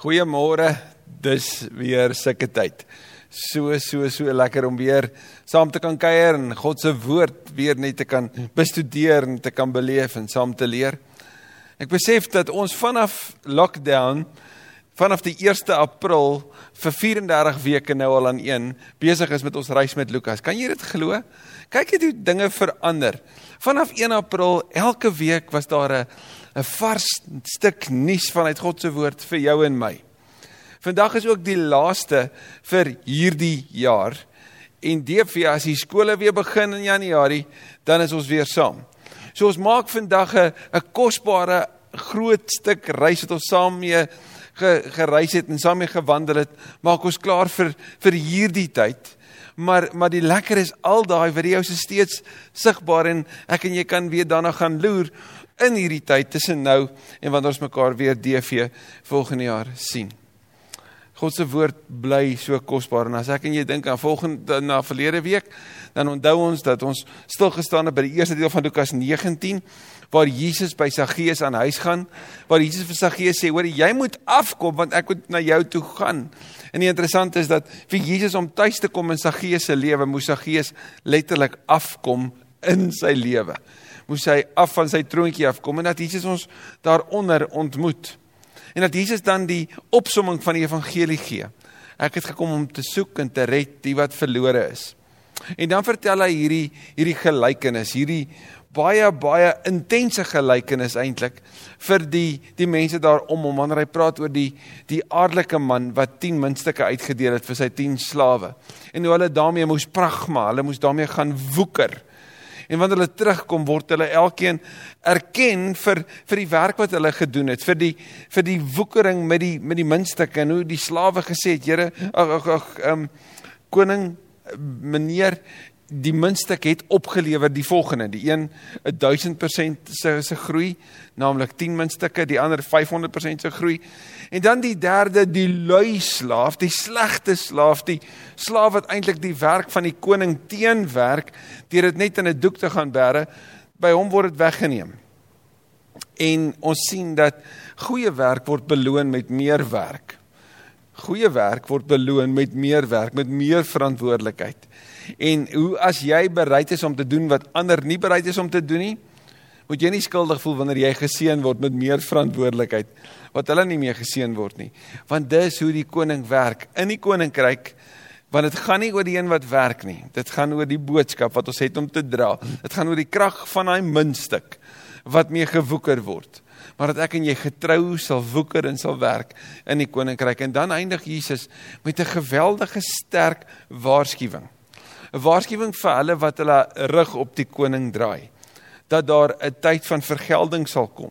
Goeiemôre. Dis weer sulke tyd. So so so lekker om weer saam te kan kuier en God se woord weer net te kan bestudeer en te kan beleef en saam te leer. Ek besef dat ons vanaf lockdown vanaf die 1 April vir 34 weke nou al aan een besig is met ons reis met Lukas. Kan jy dit glo? Kyk net hoe dinge verander. Vanaf 1 April elke week was daar 'n 'n vars stuk nuus vanuit God se woord vir jou en my. Vandag is ook die laaste vir hierdie jaar. En DV as die skole weer begin in Januarie, dan is ons weer saam. So ons maak vandag 'n 'n kosbare groot stuk reis wat ons saam mee gereis het en saam mee gewandel het, maak ons klaar vir vir hierdie tyd. Maar maar die lekker is al daai video's is steeds sigbaar en ek en jy kan weer daarna gaan loer in hierdie tyd tussen nou en wanneer ons mekaar weer DV volgende jaar sien. God se woord bly so kosbaar en as ek en jy dink aan volgende na verlede week, dan onthou ons dat ons stil gestaan het by die eerste deel van Lukas 19 waar Jesus by Saggeus aan huis gaan, waar Jesus vir Saggeus sê, "Hoor, jy moet afkom want ek moet na jou toe gaan." En die interessante is dat vir Jesus om tuis te kom in Saggeus se lewe, moes Saggeus letterlik afkom in sy lewe moes hy af van sy troontjie afkom en dat Jesus ons daaronder ontmoet. En dat Jesus dan die opsomming van die evangelie gee. Ek het gekom om te soek en te red die wat verlore is. En dan vertel hy hierdie hierdie gelykenis, hierdie baie baie intense gelykenis eintlik vir die die mense daarom om wanneer hy praat oor die die aardelike man wat 10 muntstukke uitgedeel het vir sy 10 slawe. En hoe hulle daarmee moes pragma, hulle moes daarmee gaan woeker. En wanneer hulle terugkom word hulle elkeen erken vir vir die werk wat hulle gedoen het, vir die vir die woekering met die met die muntstukke en hoe die slawe gesê het, Here, ag ag ag ehm um, koning meneer die muntstuk het opgelewer die volgende. Die een 1000% se se groei naamlik 10 muntstukke die ander 500% se groei. En dan die derde die lui slaaf die slegte slaaf die slaaf wat eintlik die werk van die koning teenwerk deur dit net in 'n doek te gaan bære by hom word dit weggeneem. En ons sien dat goeie werk word beloon met meer werk. Goeie werk word beloon met meer werk met meer verantwoordelikheid En hoe as jy bereid is om te doen wat ander nie bereid is om te doen nie, moet jy nie skuldig voel wanneer jy geseën word met meer verantwoordelikheid wat hulle nie meer geseën word nie. Want dis hoe die koning werk in die koninkryk. Want dit gaan nie oor die een wat werk nie. Dit gaan oor die boodskap wat ons het om te dra. Dit gaan oor die krag van daai muntstuk wat mee gewoeker word. Maar dat ek en jy getrou sal woeker en sal werk in die koninkryk en dan eindig Jesus met 'n geweldige sterk waarskuwing. 'n waarskuwing vir hulle wat hulle rug op die koning draai. Dat daar 'n tyd van vergelding sal kom.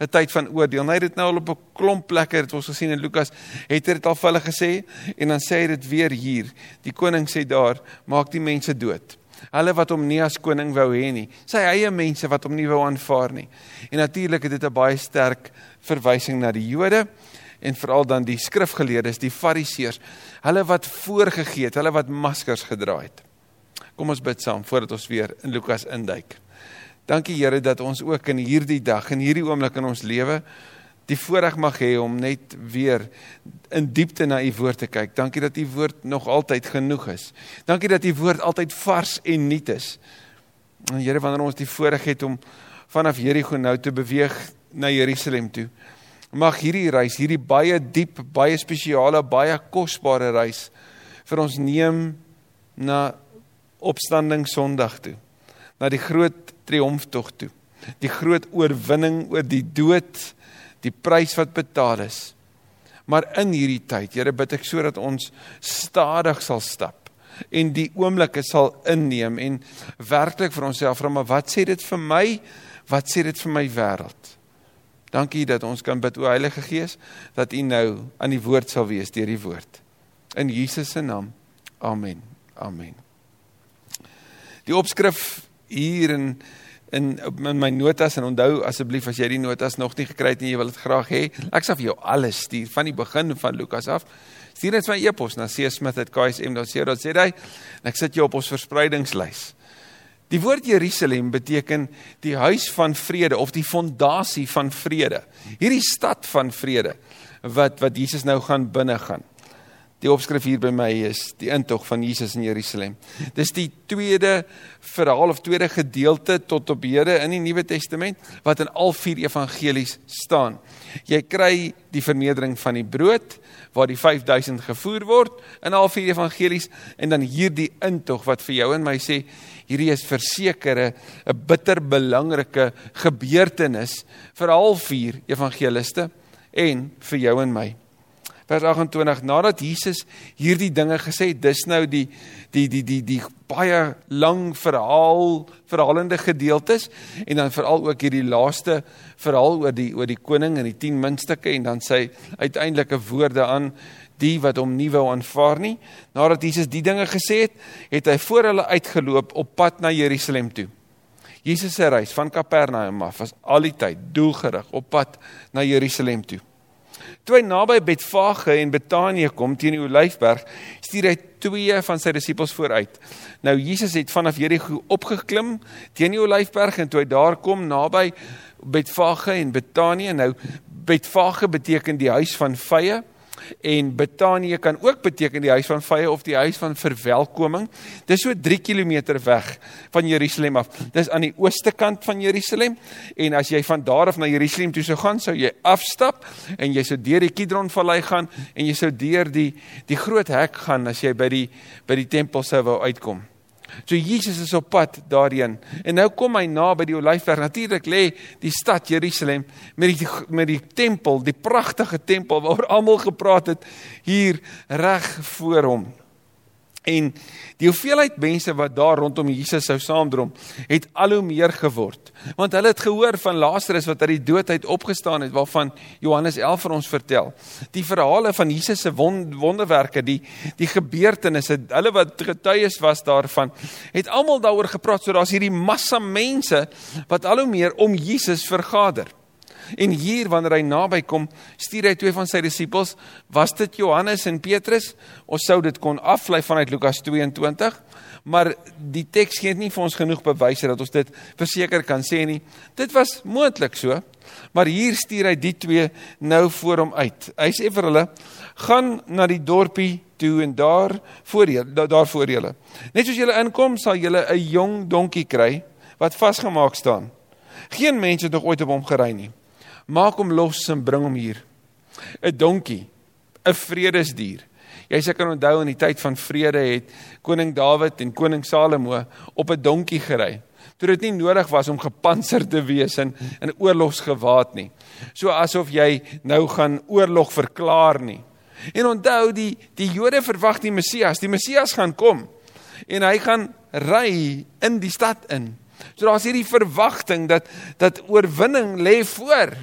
'n tyd van oordeel. Hy het dit nou al op 'n klomp plekke het ons gesien in Lukas, het hy dit al vir hulle gesê en dan sê hy dit weer hier. Die koning sê daar, maak die mense dood. Hulle wat hom nie as koning wou hê nie. Sy eie mense wat hom nie wou aanvaar nie. En natuurlik het dit 'n baie sterk verwysing na die Jode en veral dan die skrifgeleerdes, die fariseërs, hulle wat voorgegee het, hulle wat maskers gedra het. Kom ons bid saam voordat ons weer in Lukas induik. Dankie Here dat ons ook in hierdie dag en hierdie oomblik in ons lewe die voorreg mag hê om net weer in diepte na u woord te kyk. Dankie dat u woord nog altyd genoeg is. Dankie dat u woord altyd vars en nuut is. En Here wanneer ons die voorreg het om vanaf Jerigo nou te beweeg na Jerusalem toe. Mag hierdie reis, hierdie baie diep, baie spesiale, baie kosbare reis vir ons neem na opstanding Sondag toe. Na die groot triomftog toe. Die groot oorwinning oor die dood, die prys wat betaal is. Maar in hierdie tyd, Here, bid ek sodat ons stadig sal stap en die oomblikke sal inneem en werklik vir onsself vra maar wat sê dit vir my? Wat sê dit vir my wêreld? Dankie dat ons kan bid o Heilige Gees dat U nou aan die woord sal wees deur die woord. In Jesus se naam. Amen. Amen. Die opskrif hier in in in my notas en onthou asseblief as jy die notas nog nie gekry het en jy wil dit graag hê, ek sal vir jou alles stuur van die begin van Lukas af. Stuur net my e-pos na csmith@ksm.co.za en ek sit jou op ons verspreidingslys. Die woord Jerusalem beteken die huis van vrede of die fondasie van vrede. Hierdie stad van vrede wat wat Jesus nou gaan binne gaan. Die opskrif hier by my is die intog van Jesus in Jerusalem. Dis die tweede verhaal of tweede gedeelte tot op hede in die Nuwe Testament wat in al vier evangelies staan. Jy kry die vernedering van die brood waar die 5000 gevoer word in al vier evangelies en dan hierdie intog wat vir jou en my sê hierdie is versekerde 'n bitter belangrike gebeurtenis vir al vier evangeliste en vir jou en my vers 28 nadat Jesus hierdie dinge gesê het dis nou die die die die die baie lang verhaal verhalende gedeeltes en dan veral ook hierdie laaste verhaal oor die oor die koning en die 10 muntstukke en dan sy uiteindelike woorde aan die wat hom nie wou aanvaar nie. Nadat Jesus die dinge gesê het het hy voor hulle uitgeloop op pad na Jerusalem toe. Jesus se reis van Kapernaum af was al die tyd doelgerig op pad na Jerusalem toe Toe hy naby Betfage en Betanië kom teen die Olyfberg, stuur hy twee van sy disippels vooruit. Nou Jesus het vanaf Jerigo opgeklim teen die Olyfberg en toe hy daar kom naby Betfage en Betanië, nou Betfage beteken die huis van vye en Betanië kan ook beteken die huis van vye of die huis van verwelkoming. Dis so 3 km weg van Jerusalem af. Dis aan die ooste kant van Jerusalem en as jy van daar af na Jerusalem toe sou gaan, sou jy afstap en jy sou deur die Kidron vallei gaan en jy sou deur die die groot hek gaan as jy by die by die tempel sou wou uitkom. So Jesus is op pad daarheen. En nou kom hy na by die Olyfberg. Natuurlik lê die stad Jerusalem met die met die tempel, die pragtige tempel waaroor almal gepraat het hier reg voor hom. En die hoeveelheid mense wat daar rondom Jesus sou saamdrom, het al hoe meer geword. Want hulle het gehoor van Lazarus wat uit die dood uit opgestaan het, waarvan Johannes 11 vir ons vertel. Die verhale van Jesus se wonderwerke, die die gebeurtenisse, hulle wat getuies was daarvan, het almal daaroor gepraat. So daar's hierdie massa mense wat al hoe meer om Jesus vergader. En hier wanneer hy naby kom, stuur hy twee van sy disippels, was dit Johannes en Petrus? Ons sou dit kon aflei vanuit Lukas 22, maar die teks gee nie vir ons genoeg bewyse dat ons dit verseker kan sê nie. Dit was moontlik so, maar hier stuur hy die twee nou voor hom uit. Hy sê vir hulle: "Gaan na die dorpie toe en daar voor julle, daar voor julle. Net soos julle inkom, sal julle 'n jong donkie kry wat vasgemaak staan. Geen mens het nog ooit op hom gery nie maak hom los en bring hom hier. 'n Donkie, 'n vredesdier. Jy seker onthou in die tyd van vrede het koning Dawid en koning Salomo op 'n donkie gery. Toe dit nie nodig was om gepantserd te wees en in oorlogsgewaad nie. So asof jy nou gaan oorlog verklaar nie. En onthou die die Jode verwag die Messias, die Messias gaan kom en hy gaan ry in die stad in. So daar's hierdie verwagting dat dat oorwinning lê voor.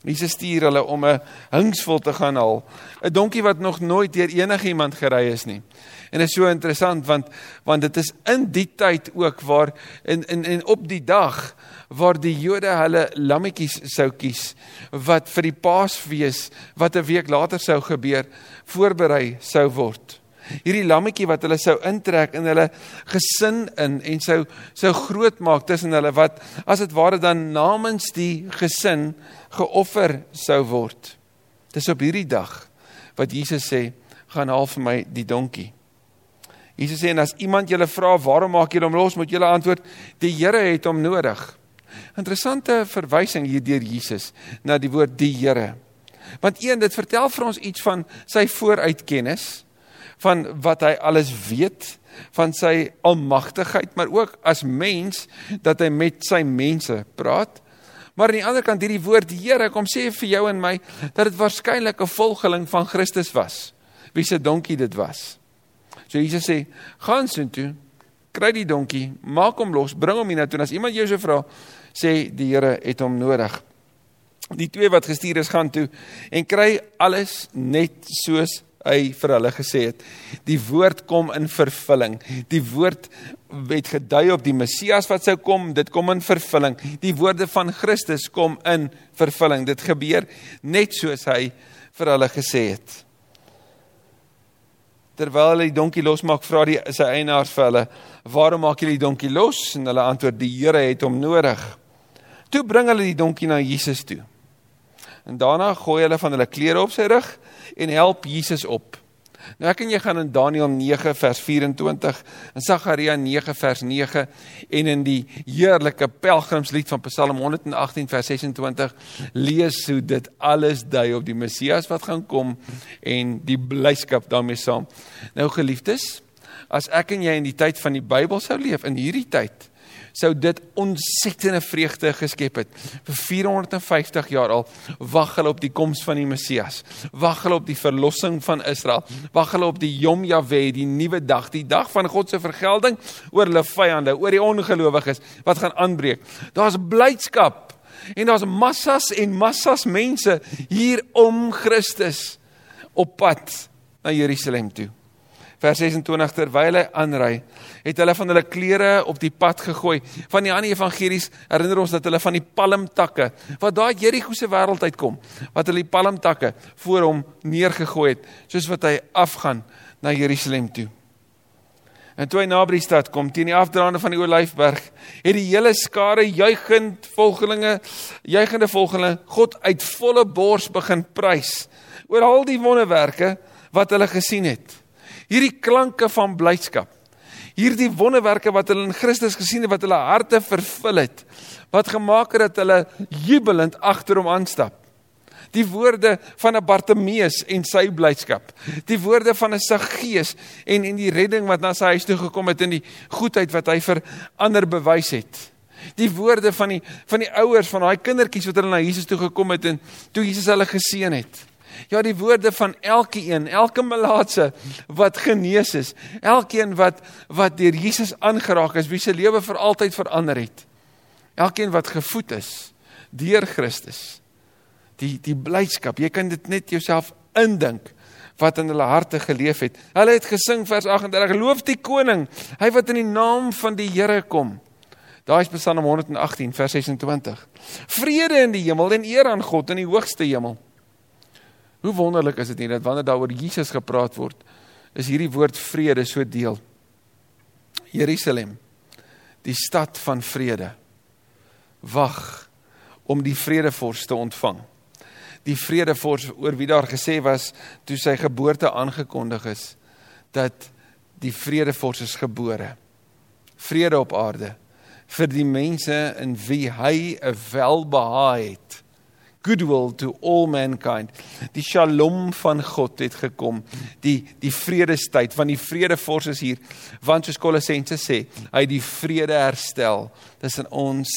Jesus stuur hulle om 'n hingsvol te gaan haal, 'n donkie wat nog nooit deur enigiemand gery is nie. En dit is so interessant want want dit is in die tyd ook waar in in en op die dag waar die Jode hulle lammetjies sou kies wat vir die Paasfees wat 'n week later sou gebeur, voorberei sou word hierdie lammetjie wat hulle sou intrek in hulle gesin in en sou sou grootmaak tussen hulle wat as dit ware dan namens die gesin geoffer sou word. Dis op hierdie dag wat Jesus sê, gaan haal vir my die donkie. Jesus sê en as iemand julle vra waarom maak julle hom los, moet julle antwoord, die Here het hom nodig. Interessante verwysing hier deur Jesus na die woord die Here. Want een dit vertel vir ons iets van sy vooruitkennis van wat hy alles weet van sy almagtigheid maar ook as mens dat hy met sy mense praat maar aan die ander kant hierdie woord Here kom sê vir jou en my dat dit waarskynlik 'n volgeling van Christus was wie se donkie dit was. So Jesus sê gaan soontoe kry die donkie maak hom los bring hom hiernatoe en as iemand jou so vra sê die Here het hom nodig. Die twee wat gestuur is gaan toe en kry alles net soos hy vir hulle gesê het. Die woord kom in vervulling. Die woord het gedui op die Messias wat sou kom, dit kom in vervulling. Die woorde van Christus kom in vervulling. Dit gebeur net soos hy vir hulle gesê het. Terwyl hulle die donkie losmaak, vra die sy eienaars vir hulle: "Waarom maak julle die donkie los?" En hulle antwoord: "Die Here het hom nodig." Toe bring hulle die donkie na Jesus toe. En daarna gooi hulle van hulle klere op sy rug en help Jesus op. Nou ek en jy gaan in Daniël 9 vers 24, in Sagaria 9 vers 9 en in die heerlike pelgrimslied van Psalm 118 vers 26 lees hoe dit alles dui op die Messias wat gaan kom en die blydskap daarmee saam. Nou geliefdes, as ek en jy in die tyd van die Bybel sou leef in hierdie tyd sou dit ontsettende vreugde geskep het. Vir 450 jaar al wag hulle op die koms van die Messias. Wag hulle op die verlossing van Israel. Wag hulle op die Yom Yahweh, die nuwe dag, die dag van God se vergelding oor hulle vyande, oor die ongelowiges wat gaan aanbreek. Daar's blydskap en daar's massas en massas mense hier om Christus op pad na Jerusalem toe vers 26 terwyl hy aanry, het hulle van hulle klere op die pad gegooi. Van die ander evangelies herinner ons dat hulle van die palmtakke wat daai Jerigo se wêreld uitkom, wat hulle die palmtakke voor hom neergegooi het, soos wat hy afgaan na Jerusalem toe. En toe hy naby die stad kom, teen die afdraande van die Olyfberg, het die hele skare juigend volgelinge, juigende volgelinge God uit volle bors begin prys oor al die wonderwerke wat hulle gesien het hierdie klanke van blydskap. Hierdie wonderwerke wat hulle in Christus gesien het wat hulle harte vervul het, wat gemaak het dat hulle jubelend agter hom aanstap. Die woorde van 'n Bartimeus en sy blydskap. Die woorde van 'n Saggeus en en die redding wat na sy huis toe gekom het in die goedheid wat hy vir ander bewys het. Die woorde van die van die ouers van daai kindertjies wat hulle na Jesus toe gekom het en toe Jesus hulle geseën het. Ja, die woorde van elke een, elke melaatse wat genees is, elkeen wat wat deur Jesus aangeraak is, wie se lewe vir altyd verander het. Elkeen wat gevoed is deur Christus. Die die blydskap, jy kan dit net jouself indink wat in hulle harte geleef het. Hulle het gesing vers 38: Loof die koning, hy wat in die naam van die Here kom. Daai is Psalm 118 vers 26. Vrede in die hemel en eer aan God in die hoogste hemel. Hoe wonderlik is dit nie dat wanneer daaroor Jesus gepraat word, is hierdie woord vrede so deel. Jerusalem, die stad van vrede, wag om die vredevors te ontvang. Die vredevors oor wie daar gesê was toe sy geboorte aangekondig is dat die vredevors is gebore. Vrede op aarde vir die mense in wie hy 'n welbehae het goodwill to all mankind. Die shalom van God het gekom. Die die vredestyd van die vredeforses hier. Want soos Kolossense sê, hy die vrede herstel tussen ons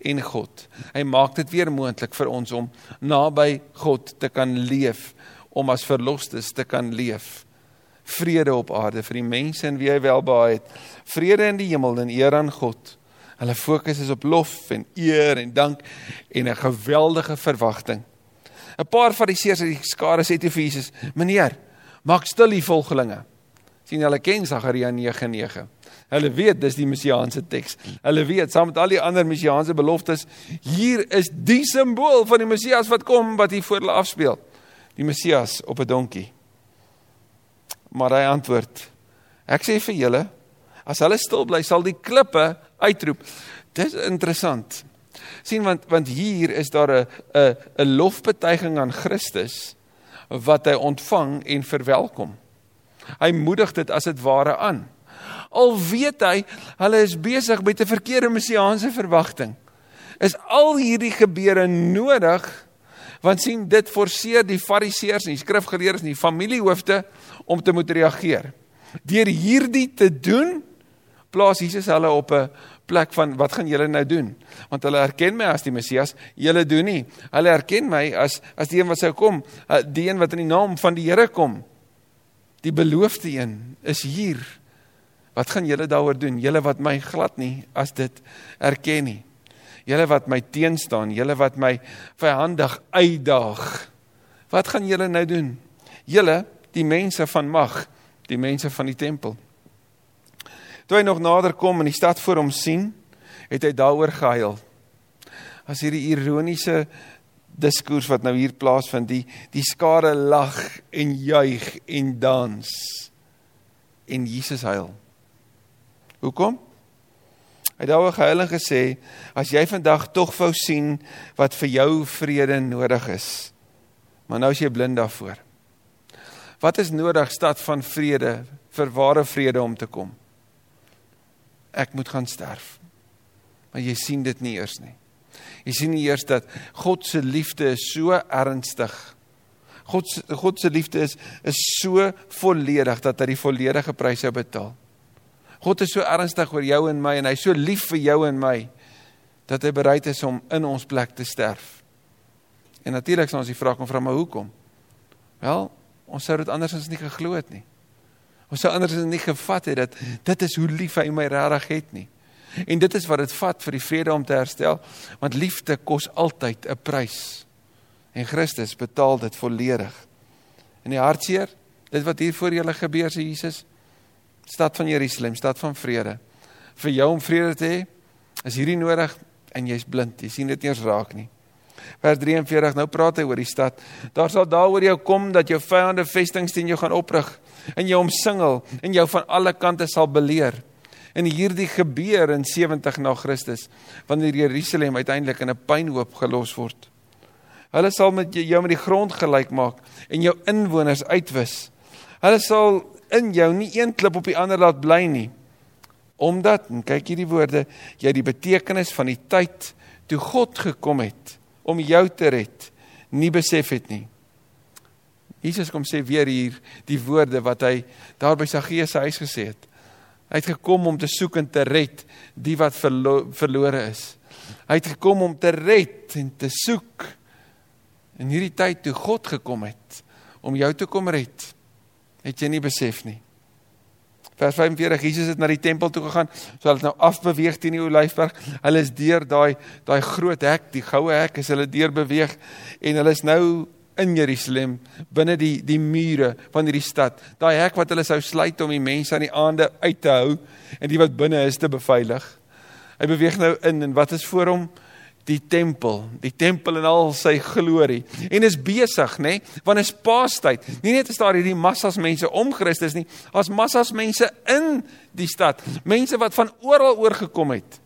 en God. Hy maak dit weer moontlik vir ons om naby God te kan leef, om as verlosters te kan leef. Vrede op aarde vir die mense en wie hy welbehae het. Vrede in die hemel en eer aan God. Hulle fokus is op lof en eer en dank en 'n geweldige verwagting. 'n Paar fariseërs uit die skare sê te vir Jesus: "Meneer, maak stil die volgelinge." sien hulle ken Sagaria 9:9. Hulle weet dis die messiaanse teks. Hulle weet saam met al die ander messiaanse beloftes, hier is die simbool van die Messias wat kom wat hier voor hulle afspeel. Die Messias op 'n donkie. Maar hy antwoord: "Ek sê vir julle, as hulle stil bly, sal die klippe uitroep. Dis interessant. sien want want hier is daar 'n 'n 'n lofbetuiging aan Christus wat hy ontvang en verwelkom. Hy moedig dit as dit ware aan. Al weet hy hulle is besig met 'n verkeerde messiaanse verwagting. Is al hierdie gebeure nodig? Want sien dit forceer die fariseërs en die skrifgeleerdes en die familiehoofde om te moet reageer. Deur hierdie te doen, plaas Jesus hulle op 'n plek van wat gaan julle nou doen? Want hulle erken my as die Messias, julle doen nie. Hulle erken my as as die een wat sou kom, eh, die een wat in die naam van die Here kom. Die beloofde een is hier. Wat gaan julle daaroor doen? Julle wat my glad nie as dit erken nie. Julle wat my teenstaan, julle wat my vyandig uitdaag. Wat gaan julle nou doen? Julle, die mense van mag, die mense van die tempel. Toe hy nog nader kom en die stad voor hom sien, het hy daaroor gehuil. As hierdie ironiese diskurs wat nou hier plaasvind, die die skare lag en juig en dans en Jesus huil. Hoekom? Hy het daaroor gehuil en gesê: "As jy vandag tog wou sien wat vir jou vrede nodig is, maar nou is jy blind daarvoor. Wat is nodig stad van vrede vir ware vrede om te kom? Ek moet gaan sterf. Maar jy sien dit nie eers nie. Jy sien nie eers dat God se liefde is so ernstig. God se God se liefde is is so volledig dat hy die volledige prys sou betaal. God is so ernstig oor jou en my en hy is so lief vir jou en my dat hy bereid is om in ons plek te sterf. En natuurlik sal ons die vraag kom vra maar hoekom? Wel, ons sou dit andersins nie geglo het nie. Ons sou andersins nie gevat het dat dit is hoe lief hy my regtig het nie. En dit is wat dit vat vir die vrede om te herstel, want liefde kos altyd 'n prys. En Christus betaal dit volledig. In die hartseer, dit wat hier voor julle gebeur, sê Jesus, stad van Jerusalem, stad van vrede. Vir jou om vrede te hê, is hierdie nodig en jy's blind. Jy sien dit nie eens raak nie. Vers 43, nou praat hy oor die stad. Daar sal daaroor jou kom dat jou vyande vestings teen jou gaan oprig en jou omsingel en jou van alle kante sal beleer. En hierdie gebeur in 70 na Christus wanneer Jerusalem uiteindelik in 'n pynhoop gelos word. Hulle sal met jou met die grond gelyk maak en jou inwoners uitwis. Hulle sal in jou nie een klip op die ander laat bly nie. Omdat, en kyk hierdie woorde, jy die betekenis van die tyd toe God gekom het om jou te red, nie besef het nie. Jesus kom sê weer hier die woorde wat hy daar by Saggeus se huis gesê het. Hy het gekom om te soek en te red die wat verlo verlore is. Hy het gekom om te red en te soek. In hierdie tyd toe God gekom het om jou te kom red, het jy nie besef nie. Vers 45 Jesus het na die tempel toe gegaan. So hulle het nou afbeweeg teen die Olyfberg. Hulle is deur daai daai groot hek, die goue hek, is hulle deur beweeg en hulle is nou in Jerusalem binne die die mure van hierdie stad. Daai hek wat hulle sou sluit om die mense aan die aande uit te hou en die wat binne is te beveilig. Hy beweeg nou in en wat is voor hom? Die tempel, die tempel in al sy glorie. En is besig, nê? Nee? Want is Paastyd. Nie net is daar hierdie massas mense om Christus nie, as massas mense in die stad. Mense wat van oral oorgekom het.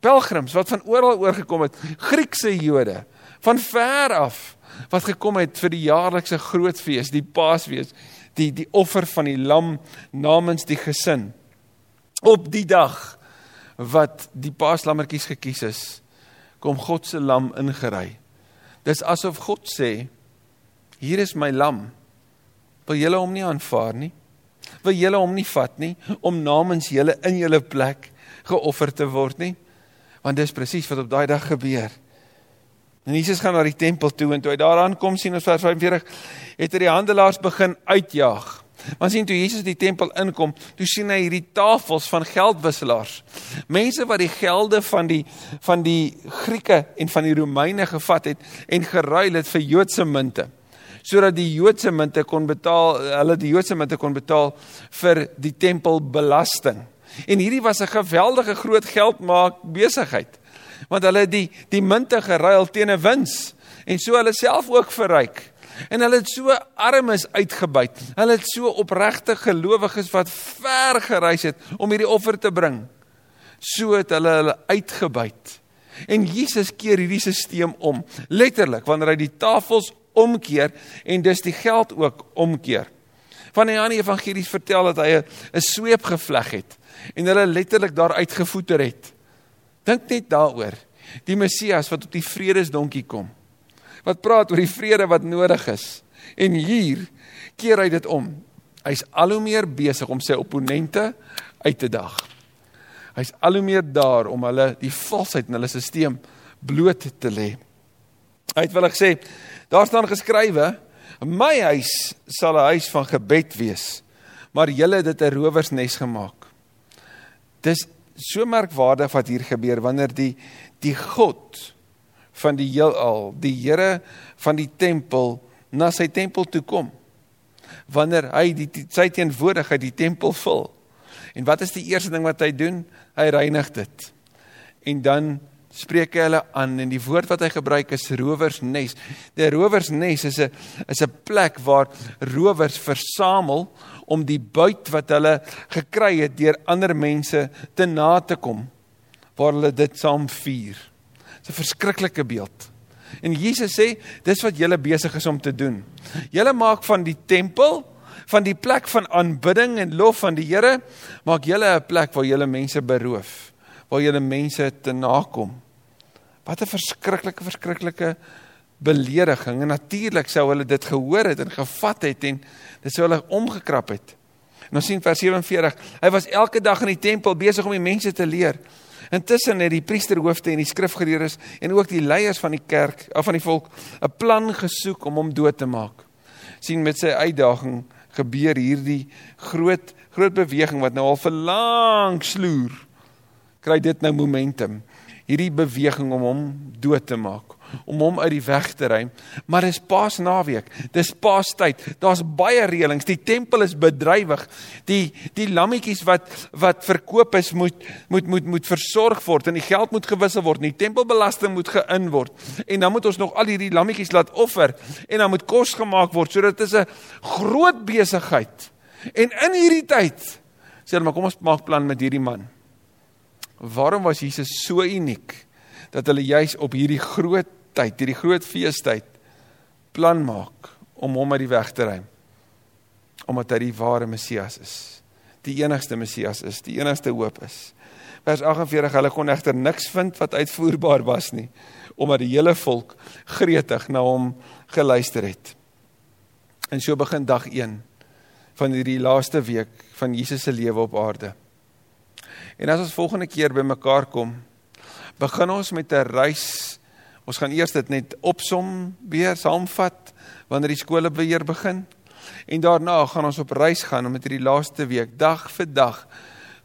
Pelgrims wat van oral oorgekom het. Griekse Jode van ver af wat gekom het vir die jaarlikse groot fees, die Paasfees, die die offer van die lam namens die gesin. Op die dag wat die paaslammetjies gekies is, kom God se lam ingery. Dis asof God sê, hier is my lam. Wil julle hom nie aanvaar nie? Wil julle hom nie vat nie om namens julle in julle plek geoffer te word nie? Want dis presies wat op daai dag gebeur. En Jesus gaan na die tempel toe en toe hy daar aankom sien ons vers 45 het hy die handelaars begin uitjaag. Want sien toe Jesus die tempel inkom, toe sien hy hierdie tafels van geldwisselaars. Mense wat die gelde van die van die Grieke en van die Romeine gevat het en geruil het vir Joodse munte sodat die Joodse munte kon betaal, hulle die Joodse munte kon betaal vir die tempelbelasting. En hierdie was 'n geweldige groot geldmaak besigheid want hulle het die die munte geruil teen 'n wins en so hulle self ook verryk. En hulle het so armes uitgebuit. Hulle het so opregte gelowiges wat ver gereis het om hierdie offer te bring. So het hulle hulle uitgebuit. En Jesus keer hierdie stelsel om, letterlik wanneer hy die tafels omkeer en dis die geld ook omkeer. Van die ander evangelies vertel dat hy 'n sweep gevleg het en hulle letterlik daar uitgevoer het. Dink net daaroor. Die Messias wat op die vredesdonkie kom. Wat praat oor die vrede wat nodig is. En hier keer hy dit om. Hy's al hoe meer besig om sy opponente uit te daag. Hy's al hoe meer daar om hulle die valsheid in hulle stelsel bloot te lê. Hy het wel gesê, daar staan geskrywe, my huis sal 'n huis van gebed wees, maar julle het dit 'n rowersnes gemaak. Dis so merkwaardig wat hier gebeur wanneer die die God van die heelal, die Here van die tempel na sy tempel toe kom. Wanneer hy die, die sy teenwoordigheid die tempel vul. En wat is die eerste ding wat hy doen? Hy reinig dit. En dan spreek hy hulle aan en die woord wat hy gebruik is rowersnes. Die rowersnes is 'n is 'n plek waar rowers versamel om die buit wat hulle gekry het deur ander mense te na te kom. waar hulle dit saam vier. Dis 'n verskriklike beeld. En Jesus sê, dis wat julle besig is om te doen. Julle maak van die tempel, van die plek van aanbidding en lof van die Here, maak julle 'n plek waar julle mense beroof, waar julle mense te nakom. Wat 'n verskriklike verskriklike belediging. En natuurlik sou hulle dit gehoor het en gevat het en dit sou hulle omgekrap het. En ons sien vers 47, hy was elke dag in die tempel besig om die mense te leer. Intussen het die priesterhoofde en die skrifgeleerdes en ook die leiers van die kerk of van die volk 'n plan gesoek om hom dood te maak. sien met sy uitdaging gebeur hierdie groot groot beweging wat nou al vir lank sloer. Kry dit nou momentum. Hierdie beweging om hom dood te maak om hom uit die weg te ruim. Maar dis Paasnaweek. Dis Paastyd. Daar's baie reëlings. Die tempel is bedrywig. Die die lammetjies wat wat verkoop is moet moet moet moet versorg word en die geld moet gewissel word. Die tempelbelasting moet geïn word. En dan moet ons nog al hierdie lammetjies laat offer en dan moet kos gemaak word sodat dit is 'n groot besigheid. En in hierdie tyd sê hulle maar kom ons maak plan met hierdie man. Waarom was Jesus so uniek? dat hulle juis op hierdie groot tyd, hierdie groot feestyd plan maak om hom uit die weg te ruim. Omdat hy die ware Messias is. Die enigste Messias is, die enigste hoop is. Vers 48, hulle kon egter niks vind wat uitvoerbaar was nie, omdat die hele volk gretig na hom geluister het. En so begin dag 1 van hierdie laaste week van Jesus se lewe op aarde. En as ons volgende keer bymekaar kom, begin ons met 'n reis. Ons gaan eers dit net opsom weer saamvat wanneer die skole weer begin. En daarna gaan ons op reis gaan om met hierdie laaste week dag vir dag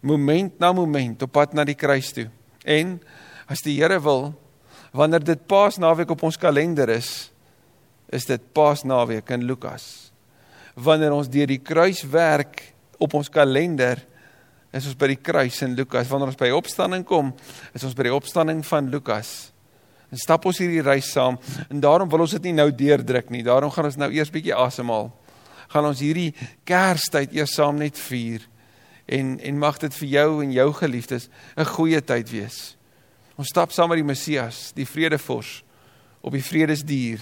moment na moment op pad na die kruis toe. En as die Here wil, wanneer dit Paasnaweek op ons kalender is, is dit Paasnaweek in Lukas. Wanneer ons deur die kruis werk op ons kalender, is ons by die kruis in Lukas. Wanneer ons by opstanding kom, is ons by die opstanding van Lukas. En stap ons hierdie reis saam en daarom wil ons dit nie nou deurdruk nie. Daarom gaan ons nou eers bietjie asemhaal. Gaan ons hierdie Kerstyd eers saam net vier en en mag dit vir jou en jou geliefdes 'n goeie tyd wees. Ons stap saam met die Messias, die vredevors op die vredesdier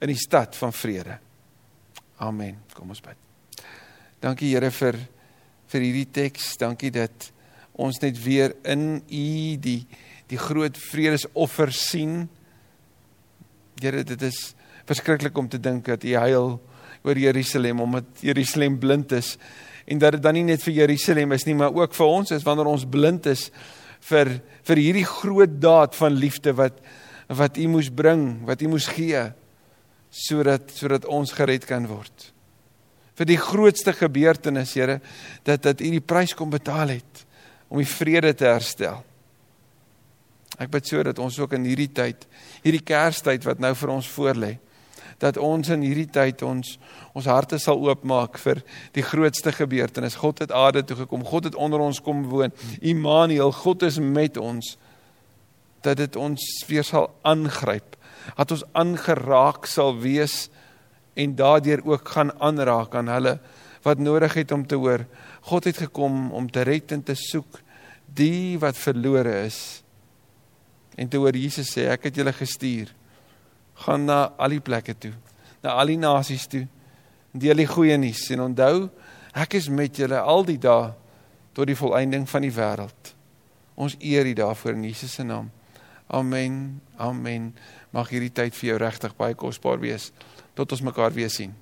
in die stad van vrede. Amen. Kom ons bid. Dankie Here vir vir hierdie teks. Dankie dat ons net weer in U die die groot vredesoffer sien. Here, dit is verskriklik om te dink dat U huil oor Jerusalem omdat Jerusalem blind is en dat dit dan nie net vir Jerusalem is nie, maar ook vir ons is wanneer ons blind is vir vir hierdie groot daad van liefde wat wat U moes bring, wat U moes gee sodat sodat ons gered kan word vir die grootste gebeurtenis, Here, dat dat U die prys kom betaal het om die vrede te herstel. Ek bid so dat ons ook in hierdie tyd, hierdie Kerstyd wat nou vir ons voorlê, dat ons in hierdie tyd ons ons harte sal oopmaak vir die grootste gebeurtenis. God het aarde toe gekom. God het onder ons kom woon. Immanuel, God is met ons. Dat dit ons weer sal aangryp. Dat ons aangeraak sal wees en daardeur ook gaan aanraak aan hulle wat nodig het om te hoor. God het gekom om te red en te soek die wat verlore is. En te hoor Jesus sê ek het julle gestuur. Gaan na al die plekke toe, na al die nasies toe. Deel die goeie nuus en onthou ek is met julle al die dae tot die volëinding van die wêreld. Ons eer U daarvoor in Jesus se naam. Amen. Amen. Mag hierdie tyd vir jou regtig baie kosbaar wees tot ons mekaar weer sien.